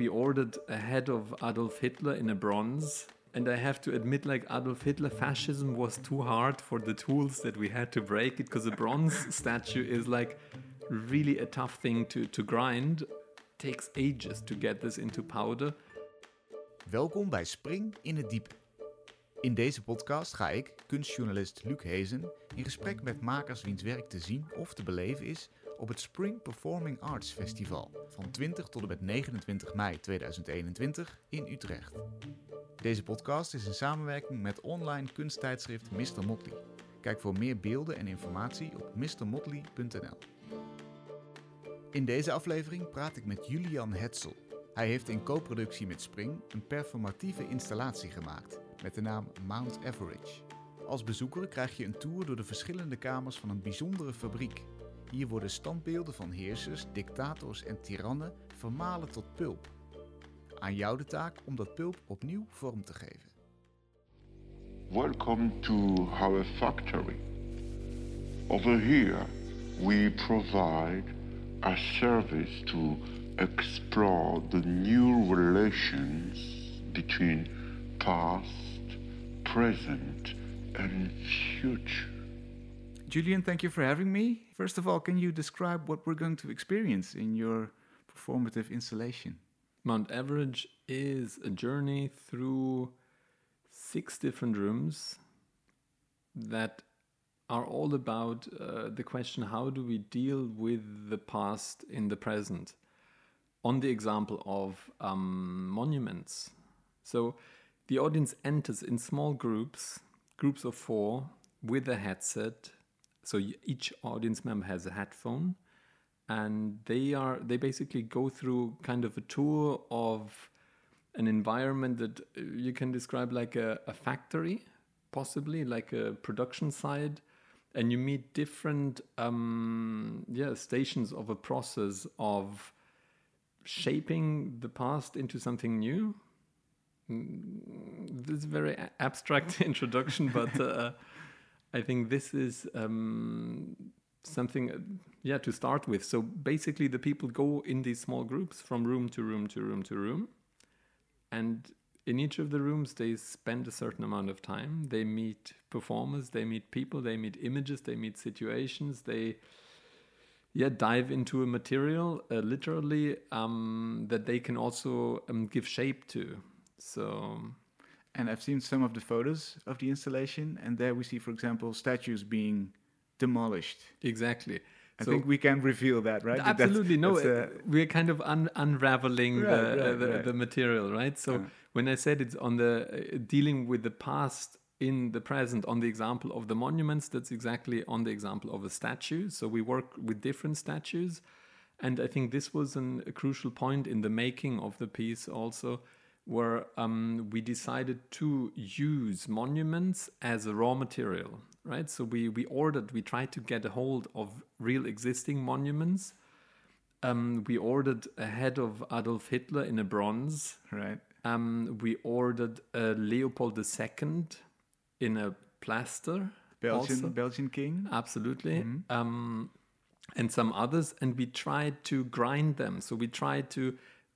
we ordered a head of Adolf Hitler in a bronze. And I have to admit, like Adolf Hitler, fascism was too hard for the tools that we had to break it because a bronze statue is like really a tough thing to, to grind. takes ages to get this into powder. Welkom bij Spring in het Diepe. In deze podcast ga ik, kunstjournalist Luc Hezen, in gesprek met makers wiens werk te zien of te beleven is op het Spring Performing Arts Festival van 20 tot en met 29 mei 2021 in Utrecht. Deze podcast is in samenwerking met online kunsttijdschrift Mr. Motley. Kijk voor meer beelden en informatie op mrmotley.nl. In deze aflevering praat ik met Julian Hetzel. Hij heeft in co-productie met Spring een performatieve installatie gemaakt met de naam Mount Average. Als bezoeker krijg je een tour door de verschillende kamers van een bijzondere fabriek. Hier worden standbeelden van heersers, dictators en tirannen vermalen tot pulp. Aan jou de taak om dat pulp opnieuw vorm te geven. Welcome to our factory. Over here, we provide a service to explore the new relations between past, present, and future. Julian, thank you for having me. First of all, can you describe what we're going to experience in your performative installation? Mount Average is a journey through six different rooms that are all about uh, the question how do we deal with the past in the present on the example of um, monuments. So the audience enters in small groups, groups of four, with a headset. So each audience member has a headphone and they are they basically go through kind of a tour of an environment that you can describe like a, a factory possibly like a production side and you meet different um, yeah stations of a process of shaping the past into something new. This is a very abstract introduction but uh, i think this is um, something uh, yeah to start with. So basically the people go in these small groups from room to room to room to room. And in each of the rooms they spend a certain amount of time. They meet performers they meet people they meet images they meet situations. They yeah dive into a material uh, literally um, that they can also um, give shape to. So and i've seen some of the photos of the installation and there we see for example statues being demolished. Exactly. I so think we can reveal that, right? Absolutely. That's, no, that's, uh, we're kind of un unraveling right, the, right, the, right. the, material, right? So uh. when I said it's on the uh, dealing with the past in the present on the example of the monuments, that's exactly on the example of a statue. So we work with different statues. And I think this was an, a crucial point in the making of the piece also, where um, we decided to use monuments as a raw material right? So we we ordered, we tried to get a hold of real existing monuments. Um, we ordered a head of Adolf Hitler in a bronze. Right. Um, we ordered a Leopold II in a plaster. Belgian also. Belgian king. Absolutely. Mm -hmm. um, and some others, and we tried to grind them. So we tried to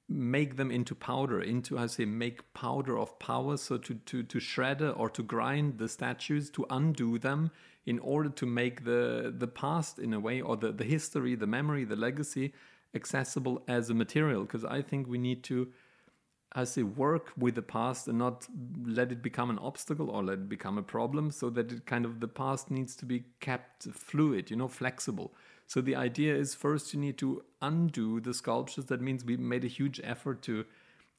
make them into powder, into I say make powder of power, so to to to shred or to grind the statues, to undo them in order to make the the past in a way or the, the history, the memory, the legacy accessible as a material. Because I think we need to I say work with the past and not let it become an obstacle or let it become a problem so that it kind of the past needs to be kept fluid, you know, flexible. So the idea is first you need to undo the sculptures. That means we made a huge effort to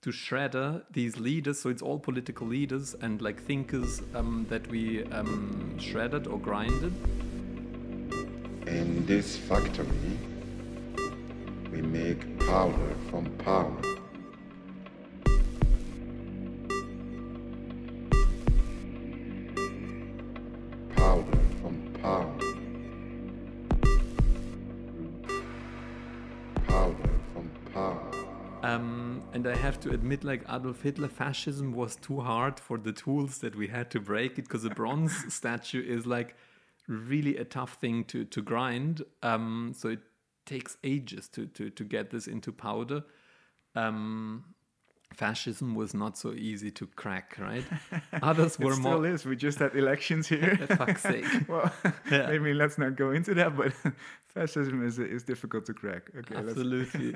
to shredder these leaders. So it's all political leaders and like thinkers um, that we um, shredded or grinded. In this factory, we make powder from power. Have to admit, like Adolf Hitler, fascism was too hard for the tools that we had to break it because a bronze statue is like really a tough thing to to grind. Um, so it takes ages to to to get this into powder. Um, fascism was not so easy to crack, right? Others were It still more. is. We just had elections here. For fuck's sake. well, Yeah. maybe let's not go into that, but fascism is is difficult to crack. Okay, Absolutely.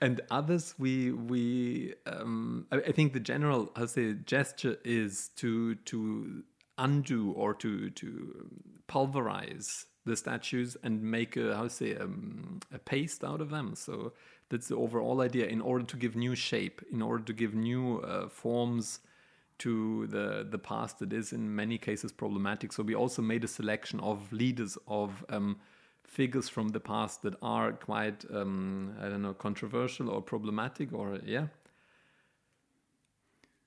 and others, we we um, I, I think the general how to say gesture is to to undo or to to pulverize the statues and make a how say um, a paste out of them. So that's the overall idea. In order to give new shape, in order to give new uh, forms to the the past that is in many cases problematic. So we also made a selection of leaders of um, figures from the past that are quite um, I don't know controversial or problematic or yeah.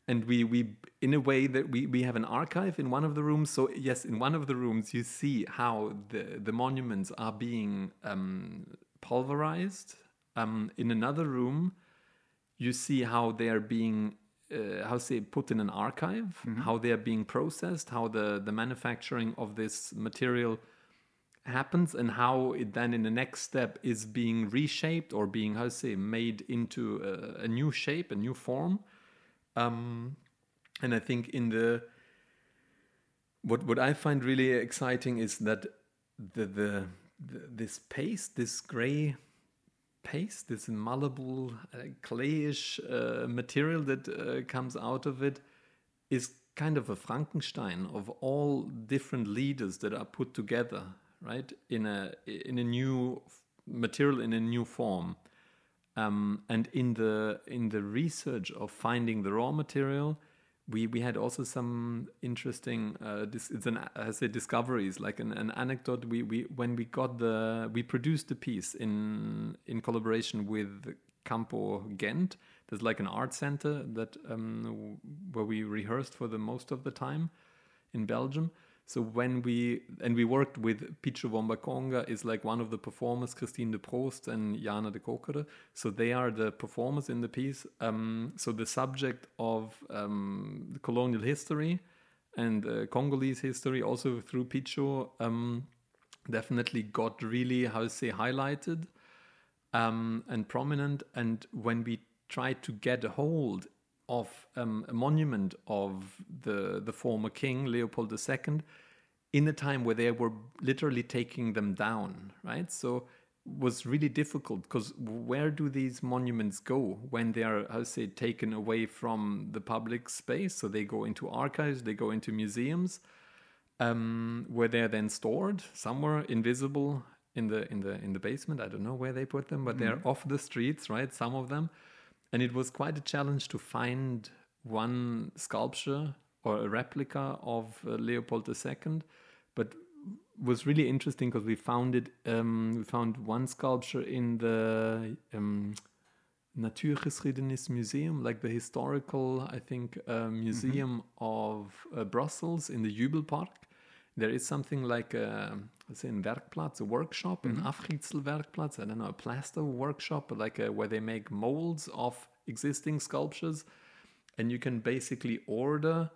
And we we in a way that we we have an archive in one of the rooms. So yes, in one of the rooms you see how the the monuments are being um, pulverized. Um, in another room, you see how they are being uh, how say put in an archive how they are being processed how the the manufacturing of this material happens and how it then in the next step is being reshaped or being how say made into a, a new shape a new form. Um, and i think in the what what i find really exciting is that the the, the this paste this gray paste, this malleable, uh, clayish uh, material that uh, comes out of it, is kind of a Frankenstein of all different leaders that are put together, right, in a in a new material in a new form. Um, and in the in the research of finding the raw material, we we had also some interesting uh, it's an I say discoveries like an, an anecdote. We we when we got the we produced the piece in in collaboration with Campo Ghent. There's like an art center that um, where we rehearsed for the most of the time in Belgium so when we and we worked with Pichu Pitcho Womba Konga is like one of the performers, Kristien De Proost and Jana de Kokere. So they are the performers in the piece. Um, so the subject of um, the colonial history and uh, Congolese history, also through Pitcho, um, definitely got really how to say highlighted um, and prominent. And when we tried to get a hold of um, a monument of the the former king Leopold II, in a time where they were literally taking them down, right? So was really difficult because where do these monuments go when they are how to say taken away from the public space so they go into archives they go into museums um, where they're then stored somewhere invisible in the in the in the basement. I don't know where they put them, but they're off the streets, right? Some of them, and it was quite a challenge to find one sculpture or a replica of uh, Leopold II, but was really interesting because we found it. Um, we found one sculpture in the um, Natuurgeschiedenis Museum, like the historical, I think, uh, museum of uh, Brussels in the Jubelpark. There is something like a, let's say, in Werkplatz, a workshop, an Afritzelwerkplatz, I don't know, a plaster workshop, like a, where they make molds of existing sculptures, and you can basically order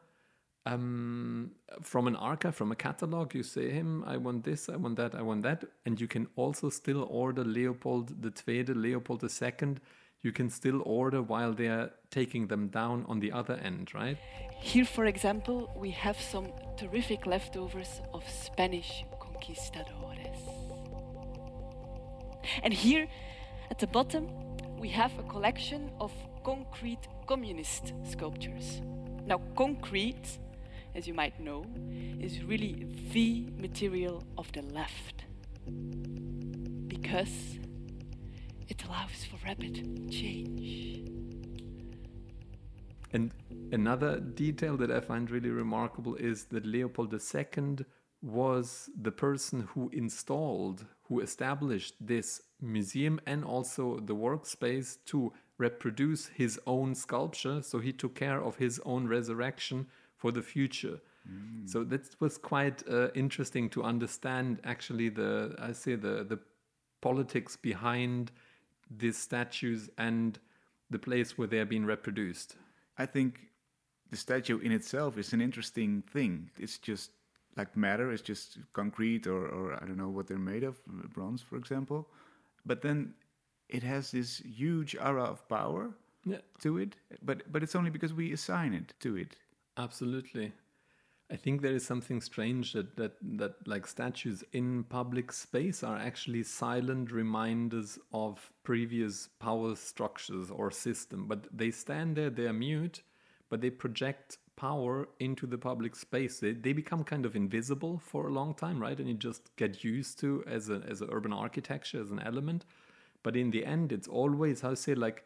um, from an archive, from a catalog. You say, him, I want this, I want that, I want that, and you can also still order Leopold the Tweede, Leopold II. You can still order while they are taking them down on the other end, right? Here, for example, we have some terrific leftovers of Spanish conquistadores. And here at the bottom, we have a collection of concrete communist sculptures. Now, concrete, as you might know, is really the material of the left because it allows for rapid change. And another detail that I find really remarkable is that Leopold II was the person who installed, who established this museum and also the workspace to reproduce his own sculpture. So he took care of his own resurrection for the future. So that was quite uh, interesting to understand actually the I say the the politics behind these statues and the place where they are being reproduced. I think the statue in itself is an interesting thing. It's just like matter, it's just concrete or, or I don't know what they're made of, bronze, for example. But then it has this huge aura of power Yeah. to it, but but it's only because we assign it to it. Absolutely. I think there is something strange that, that, that like statues in public space are actually silent reminders of previous power structures or system. But they stand there, they are mute, but they project power into the public space. They, they become kind of invisible for a long time, right? And you just get used to as a as an urban architecture, as an element. But in the end, it's always how say like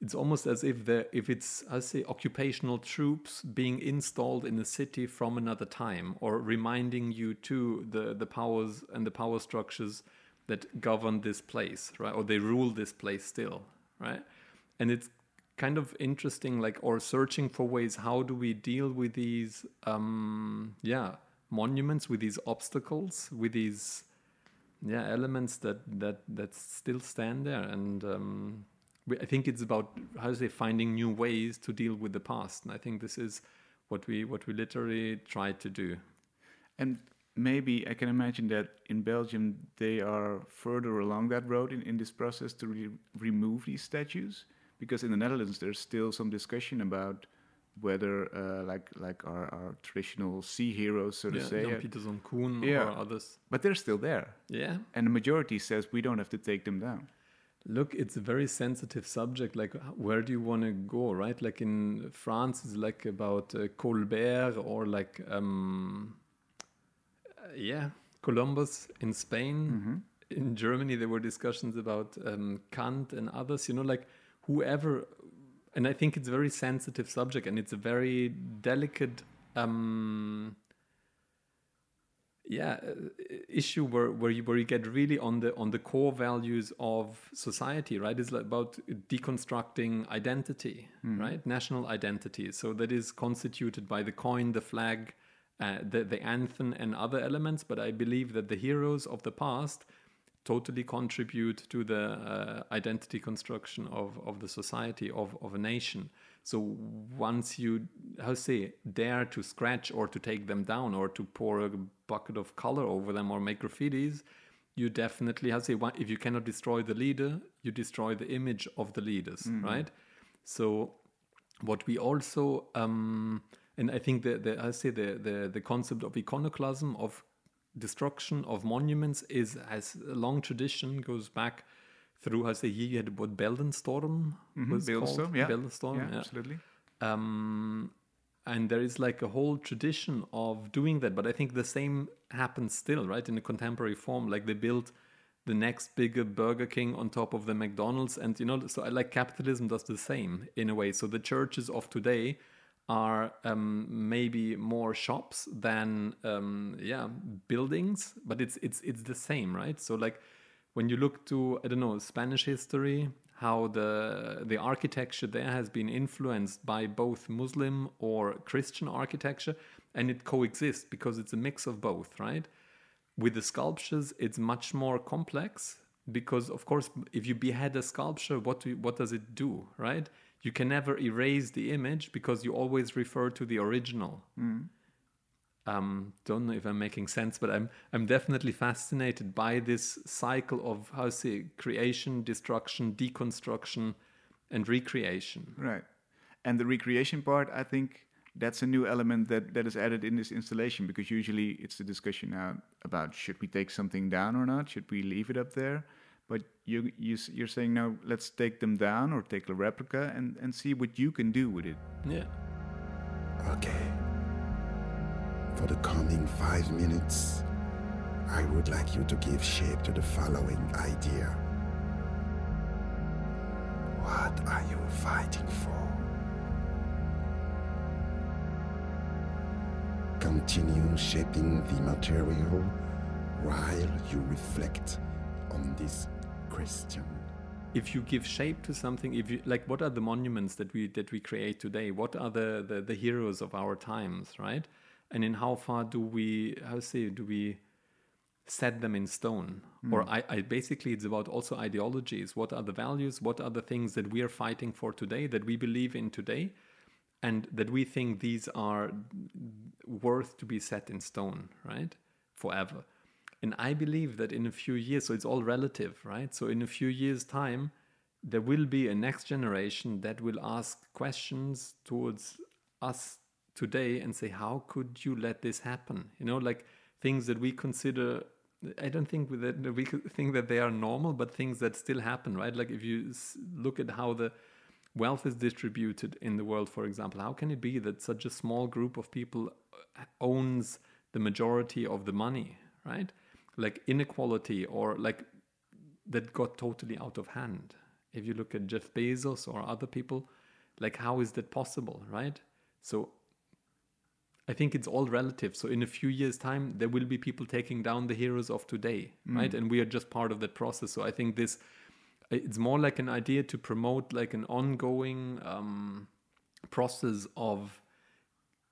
it's almost as if the if it's I say occupational troops being installed in a city from another time or reminding you to the the powers and the power structures that govern this place right? Or they rule this place still right? And it's kind of interesting like or searching for ways how do we deal with these um yeah monuments with these obstacles with these yeah elements that that that still stand there? And um I think it's about how to say finding new ways to deal with the past, and I think this is what we what we literally try to do. And maybe I can imagine that in Belgium they are further along that road in, in this process to re- remove these statues, because in the Netherlands there's still some discussion about whether uh, like like our, our traditional sea heroes, so to say, Jan uh, Pieterszoon Coen Yeah. or others. but they're still there, Yeah, and the majority says we don't have to take them down. Look, it's a very sensitive subject. Like, where do you want to go, right? Like in France, it's like about uh, Colbert or like, um, uh, yeah, Columbus in Spain. In Germany, there were discussions about um, Kant and others. You know, like whoever, and I think it's a very sensitive subject, and it's a very delicate. Um, yeah uh, issue where where you where you get really on the on the core values of society right? It's about deconstructing identity right? National identity. So that is constituted by the coin the flag uh, the the anthem and other elements. But i believe that the heroes of the past totally contribute to the uh, identity construction of, of the society of, of a nation. So once you how say dare to scratch or to take them down or to pour a bucket of color over them or make graffitis you definitely how say if you cannot destroy the leader you destroy the image of the leaders right? So what we also um, and I think the, the I say the, the the concept of iconoclasm of destruction of monuments is has a long tradition goes back through I say you had what Beldenstorm was Beeldenstorm, called yeah. Yeah, yeah. absolutely. Um, and there is like a whole tradition of doing that but I think the same happens still right in a contemporary form like they built the next bigger Burger King on top of the McDonald's and you know so I like capitalism does the same in a way so the churches of today are um, maybe more shops than um, yeah buildings but it's it's it's the same right? So like when you look to I don't know Spanish history how the the architecture there has been influenced by both Muslim or Christian architecture and it coexists because it's a mix of both right? With the sculptures it's much more complex because of course if you behead a sculpture what do you, what does it do right you can never erase the image because you always refer to the original um, don't know if I'm making sense, but I'm I'm definitely fascinated by this cycle of how say creation, destruction, deconstruction, and recreation. Right. And the recreation part, I think that's a new element that, that is added in this installation because usually it's the discussion now about should we take something down or not? Should we leave it up there? But you, you you're saying now let's take them down or take a replica and, and see what you can do with it. Yeah. Okay. For the coming five minutes, I would like you to give shape to the following idea. What are you fighting for? Continue shaping the material while you reflect on this question. if you give shape to something if you like what are the monuments that we that we create today? What are the the, the heroes of our times right? And in how far do we how say do we set them in stone? Hmm. Or I, I basically it's about also ideologies. What are the values? What are the things that we are fighting for today that we believe in today and that we think these are worth to be set in stone right? Forever and i believe that in a few years so it's all relative right so in a few years time there will be a next generation that will ask questions towards us today and say, how could you let this happen? You know, like things that we consider. I don't think that we think that they are normal, but things that still happen, right? Like if you look at how the wealth is distributed in the world, for example, how can it be that such a small group of people uh, owns the majority of the money, right? Like inequality or like that got totally out of hand. If you look at Jeff Bezos or other people, like how is that possible, right? So I think it's all relative. So in a few years' time, there will be people taking down the heroes of today, right? And we are just part of that process. So I think this, it's more like an idea to promote like an ongoing um, process of,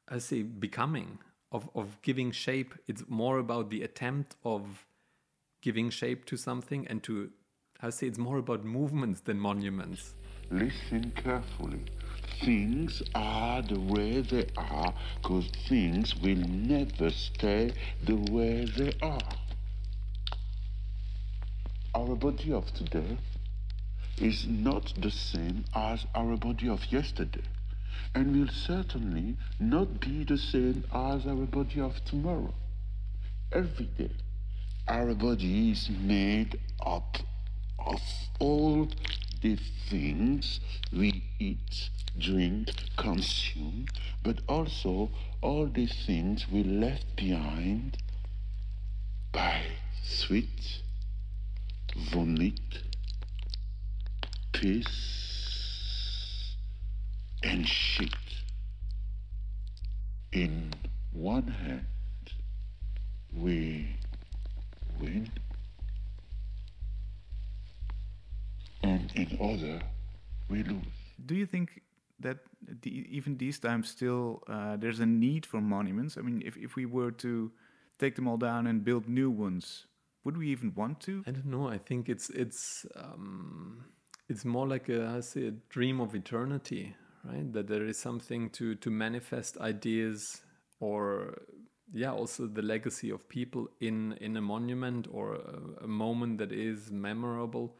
I say, becoming, of of giving shape. It's more about the attempt of giving shape to something and to, I say, it's more about movements than monuments. Listen carefully. Things are the way they are because things will never stay the way they are. Our body of today is not the same as our body of yesterday and will certainly not be the same as our body of tomorrow. Every day, our body is made up of all the things we eat, drink, consume, but also all the things we left behind by sweat, vomit, piss, and shit. In one hand, we win, and in other, we lose. Do you think that the, even these times still uh, there's a need for monuments? I mean, if, if we were to take them all down and build new ones, would we even want to? I don't know. I think it's it's um, it's more like a I say a dream of eternity, right? That there is something to to manifest ideas or yeah, also the legacy of people in in a monument or a, a moment that is memorable.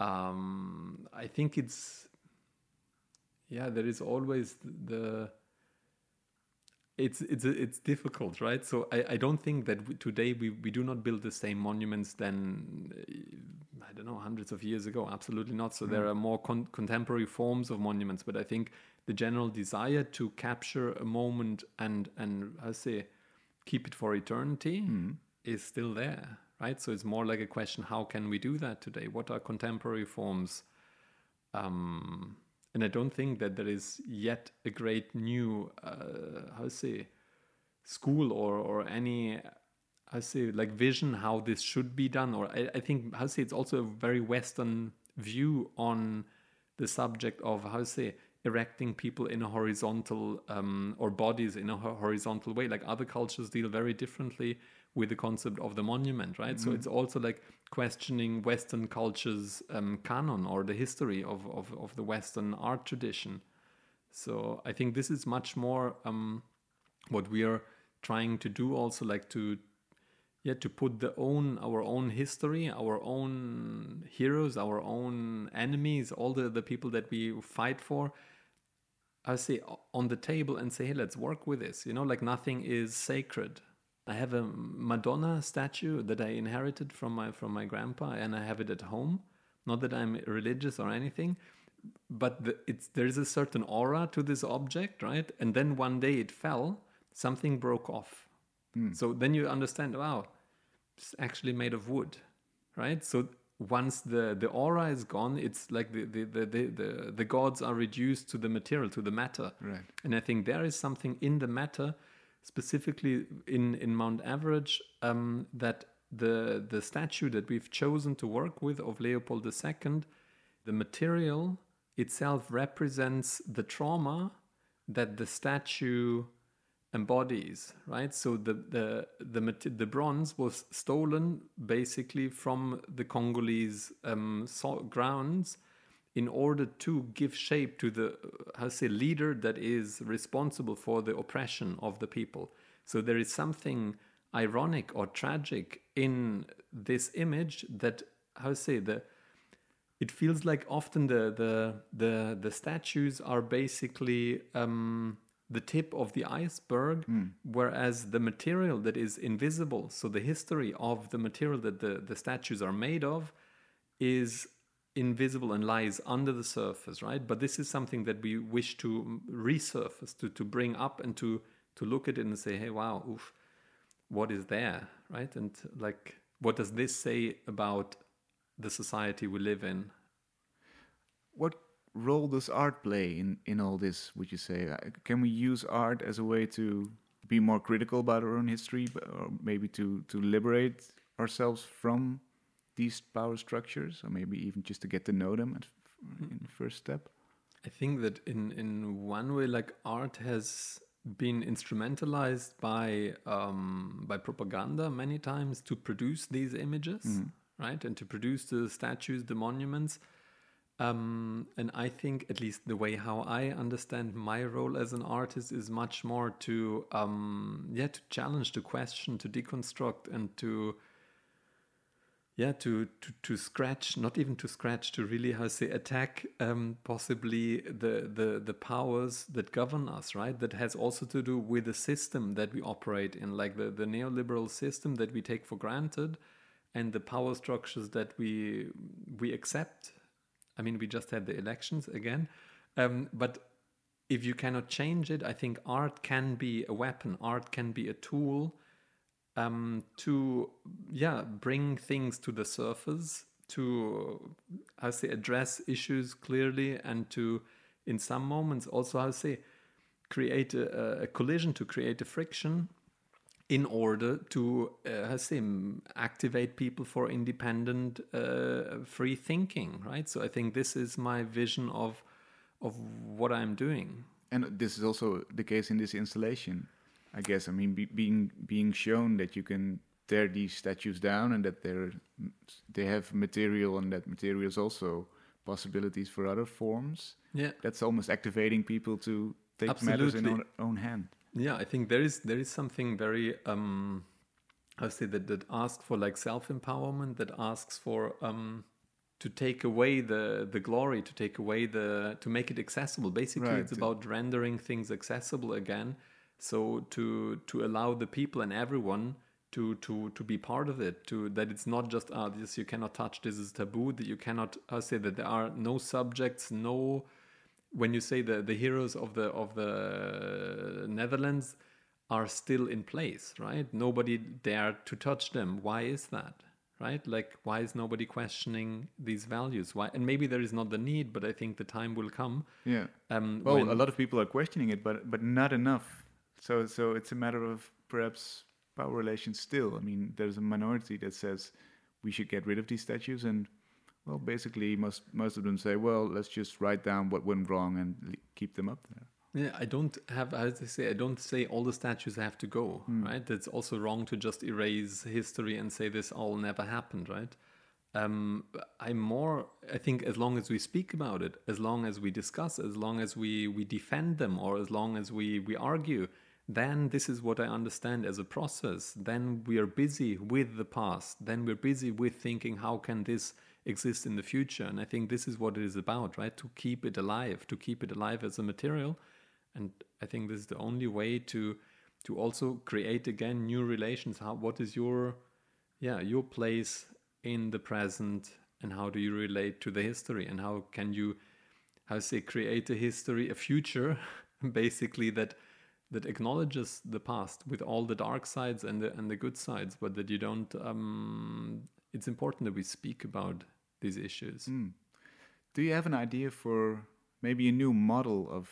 Um, I think it's yeah, there is always the it's it's it's difficult, right? So I, I don't think that we, today we, we do not build the same monuments than uh, I don't know hundreds of years ago. Absolutely not. So there are more con- contemporary forms of monuments, but I think the general desire to capture a moment and and I say keep it for eternity is still there, right? So it's more like a question: How can we do that today? What are contemporary forms? Um, and I don't think that there is yet a great new, uh, how to say, school or or any, how to say, like vision how this should be done. Or I, I think how to say it's also a very Western view on the subject of how to say erecting people in a horizontal um, or bodies in a horizontal way. Like other cultures deal very differently with the concept of the monument, right? So it's also like questioning Western culture's um, canon or the history of, of, of the Western art tradition. So I think this is much more um, what we are trying to do also like to yeah to put the own our own history our own heroes our own enemies all the the people that we fight for i say on the table and say hey let's work with this you know like nothing is sacred i have a madonna statue that i inherited from my from my grandpa and i have it at home. Not that i'm religious or anything but the, it's there is a certain aura to this object right? And then one day it fell something broke off. Hmm. So then you understand wow it's actually made of wood right? So once the the aura is gone it's like the the the the, the, the gods are reduced to the material to the matter. Right. and i think there is something in the matter specifically in in mount average um, that the the statue that we've chosen to work with of leopold ii the material itself represents the trauma that the statue embodies right? So the the the, the bronze was stolen basically from the congolese um, grounds in order to give shape to the how to say leader that is responsible for the oppression of the people. So there is something ironic or tragic in this image that how to say the it feels like often the the the, the statues are basically um, the tip of the iceberg, whereas the material that is invisible, so the history of the material that the, the statues are made of, is invisible and lies under the surface, right? But this is something that we wish to resurface, to, to bring up and to to look at it and say, hey, wow, oof, what is there, right? And like, what does this say about the society we live in? What role does art play in, in all this, would you say? Uh, Can we use art as a way to be more critical about our own history, or maybe to, to liberate ourselves from these power structures, or maybe even just to get to know them at, in the first step? I think that in in one way, like art has been instrumentalized by um, by propaganda many times to produce these images, right, and to produce the statues, the monuments. Um, and I think, at least the way how I understand my role as an artist is much more to, um, yeah, to challenge, to question, to deconstruct, and to, yeah, to to to scratch, not even to scratch, to really how say attack, um, possibly the the the powers that govern us, right? That has also to do with the system that we operate in, like the the neoliberal system that we take for granted, and the power structures that we we accept I mean, we just had the elections again. Um, but if you cannot change it, I think art can be a weapon. Art can be a tool um, to, yeah, bring things to the surface, to, how say, address issues clearly, and to, in some moments, also, how say, create a, a collision, to create a friction in order to uh, say, activate people for independent uh, free thinking right? So i think this is my vision of of what i'm doing. And this is also the case in this installation, I guess. I mean, be, being being shown that you can tear these statues down and that they're they have material and that material is also possibilities for other forms. yeah That's almost activating people to take matters in Absolutely. own, hand. yeah i think there is there is something very um i say that that asks for like self-empowerment that asks for um to take away the the glory to take away the to make it accessible basically Right, it's about rendering things accessible again so to to allow the people and everyone to to to be part of it to that it's not just ah this you cannot touch this is taboo that you cannot I say that there are no subjects no when you say the the heroes of the of the Netherlands are still in place, right? Nobody dared to touch them. Why is that? Right? Like why is nobody questioning these values? Why and maybe there is not the need, but I think the time will come. Yeah. Um Well, a lot of people are questioning it, but but not enough. So so it's a matter of perhaps power relations still. I mean, there's a minority that says we should get rid of these statues, and well, basically most most of them say, well, let's just write down what went wrong and keep them up there. Yeah, I don't have, as I say, I don't say all the statues have to go, right? It's also wrong to just erase history and say this all never happened, right? Um, I'm more, I think, as long as we speak about it, as long as we discuss, as long as we, we defend them, or as long as we, we argue, then this is what I understand as a process. Then we are busy with the past. Then we're busy with thinking, how can this exist in the future? And I think this is what it is about, right? To keep it alive, to keep it alive as a material and i think this is the only way to to also create again new relations how what is your yeah your place in the present and how do you relate to the history and how can you how say create a history a future basically that that acknowledges the past with all the dark sides and the and the good sides but that you don't um it's important that we speak about these issues Do you have an idea for maybe a new model of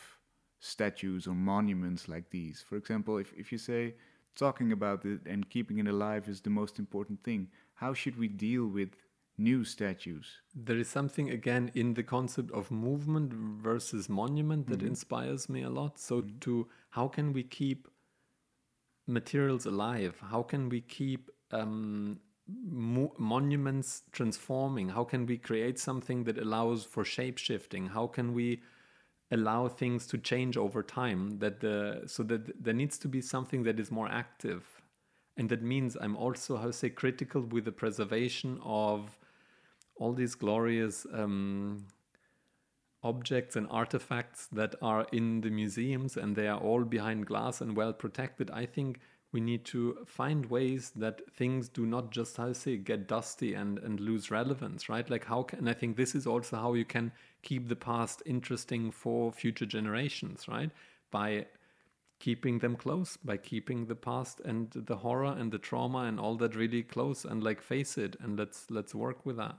statues or monuments like these? For example, if, if you say talking about it and keeping it alive is the most important thing, how should we deal with new statues? There is something again in the concept of movement versus monument that inspires me a lot. So, to how can we keep materials alive? How can we keep um, mo- monuments transforming? How can we create something that allows for shape shifting? How can we allow things to change over time? That the so that there needs to be something that is more active, and that means I'm also how to say critical with the preservation of all these glorious um, objects and artifacts that are in the museums and they are all behind glass and well protected. I think we need to find ways that things do not just how say get dusty and and lose relevance right like how can and i think this is also how you can keep the past interesting for future generations right by keeping them close by keeping the past and the horror and the trauma and all that really close and like face it and let's let's work with that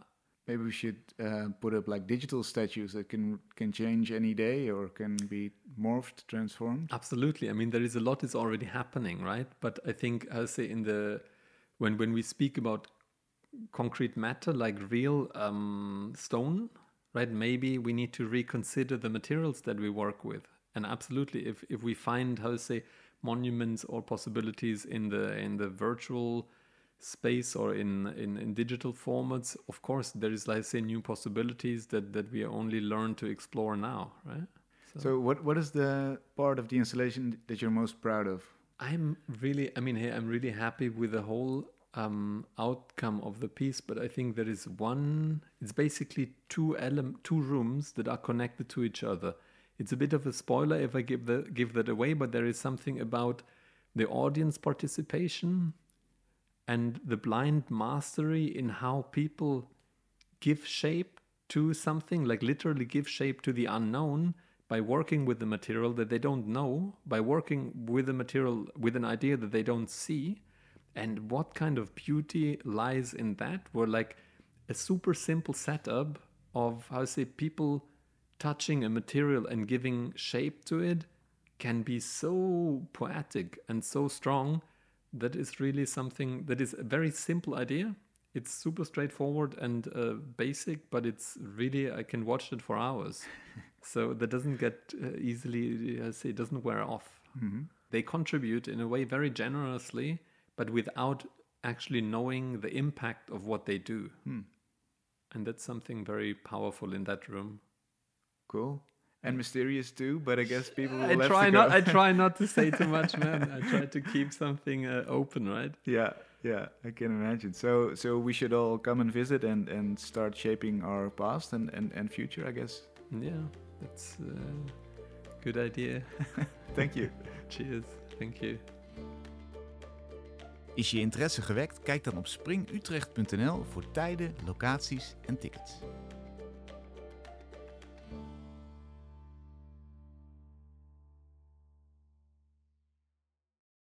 Maybe we should uh, put up like digital statues that can can change any day or can be morphed, transformed. Absolutely. I mean, there is a lot is already happening, right? But I think I'll say in the when when we speak about concrete matter like real um, stone, right? Maybe we need to reconsider the materials that we work with. And absolutely, if if we find how to say monuments or possibilities in the in the virtual space or in, in, in digital formats, of course, there is, like say, new possibilities that, that we only learn to explore now, right? So, what, what is the part of the installation that you're most proud of? I'm really, I mean, hey, I'm really happy with the whole um, outcome of the piece, but I think there is one. It's basically two ele- two rooms that are connected to each other. It's a bit of a spoiler if I give the give that away, but there is something about the audience participation and the blind mastery in how people give shape to something, like literally give shape to the unknown by working with the material that they don't know, by working with the material with an idea that they don't see. And what kind of beauty lies in that? Where, like, a super simple setup of how to say people touching a material and giving shape to it can be so poetic and so strong that is really something that is a very simple idea. It's super straightforward and uh, basic, but it's really I can watch it for hours. so that doesn't get uh, easily. I say it doesn't wear off. Mm-hmm. They contribute in a way very generously, but without actually knowing the impact of what they do. Hmm. And that's something very powerful in that room. Cool. And mysterious too, but I guess people will I have try to not. go. I try not to say too much, man. I try to keep something uh, open, right? Yeah, yeah, I can imagine. So, so we should all come and visit and and start shaping our past and and, and future, I guess. Yeah, that's a good idea. Thank you. Cheers. Thank you. Is je interesse gewekt? Kijk dan op springutrecht.nl voor tijden, locaties en tickets.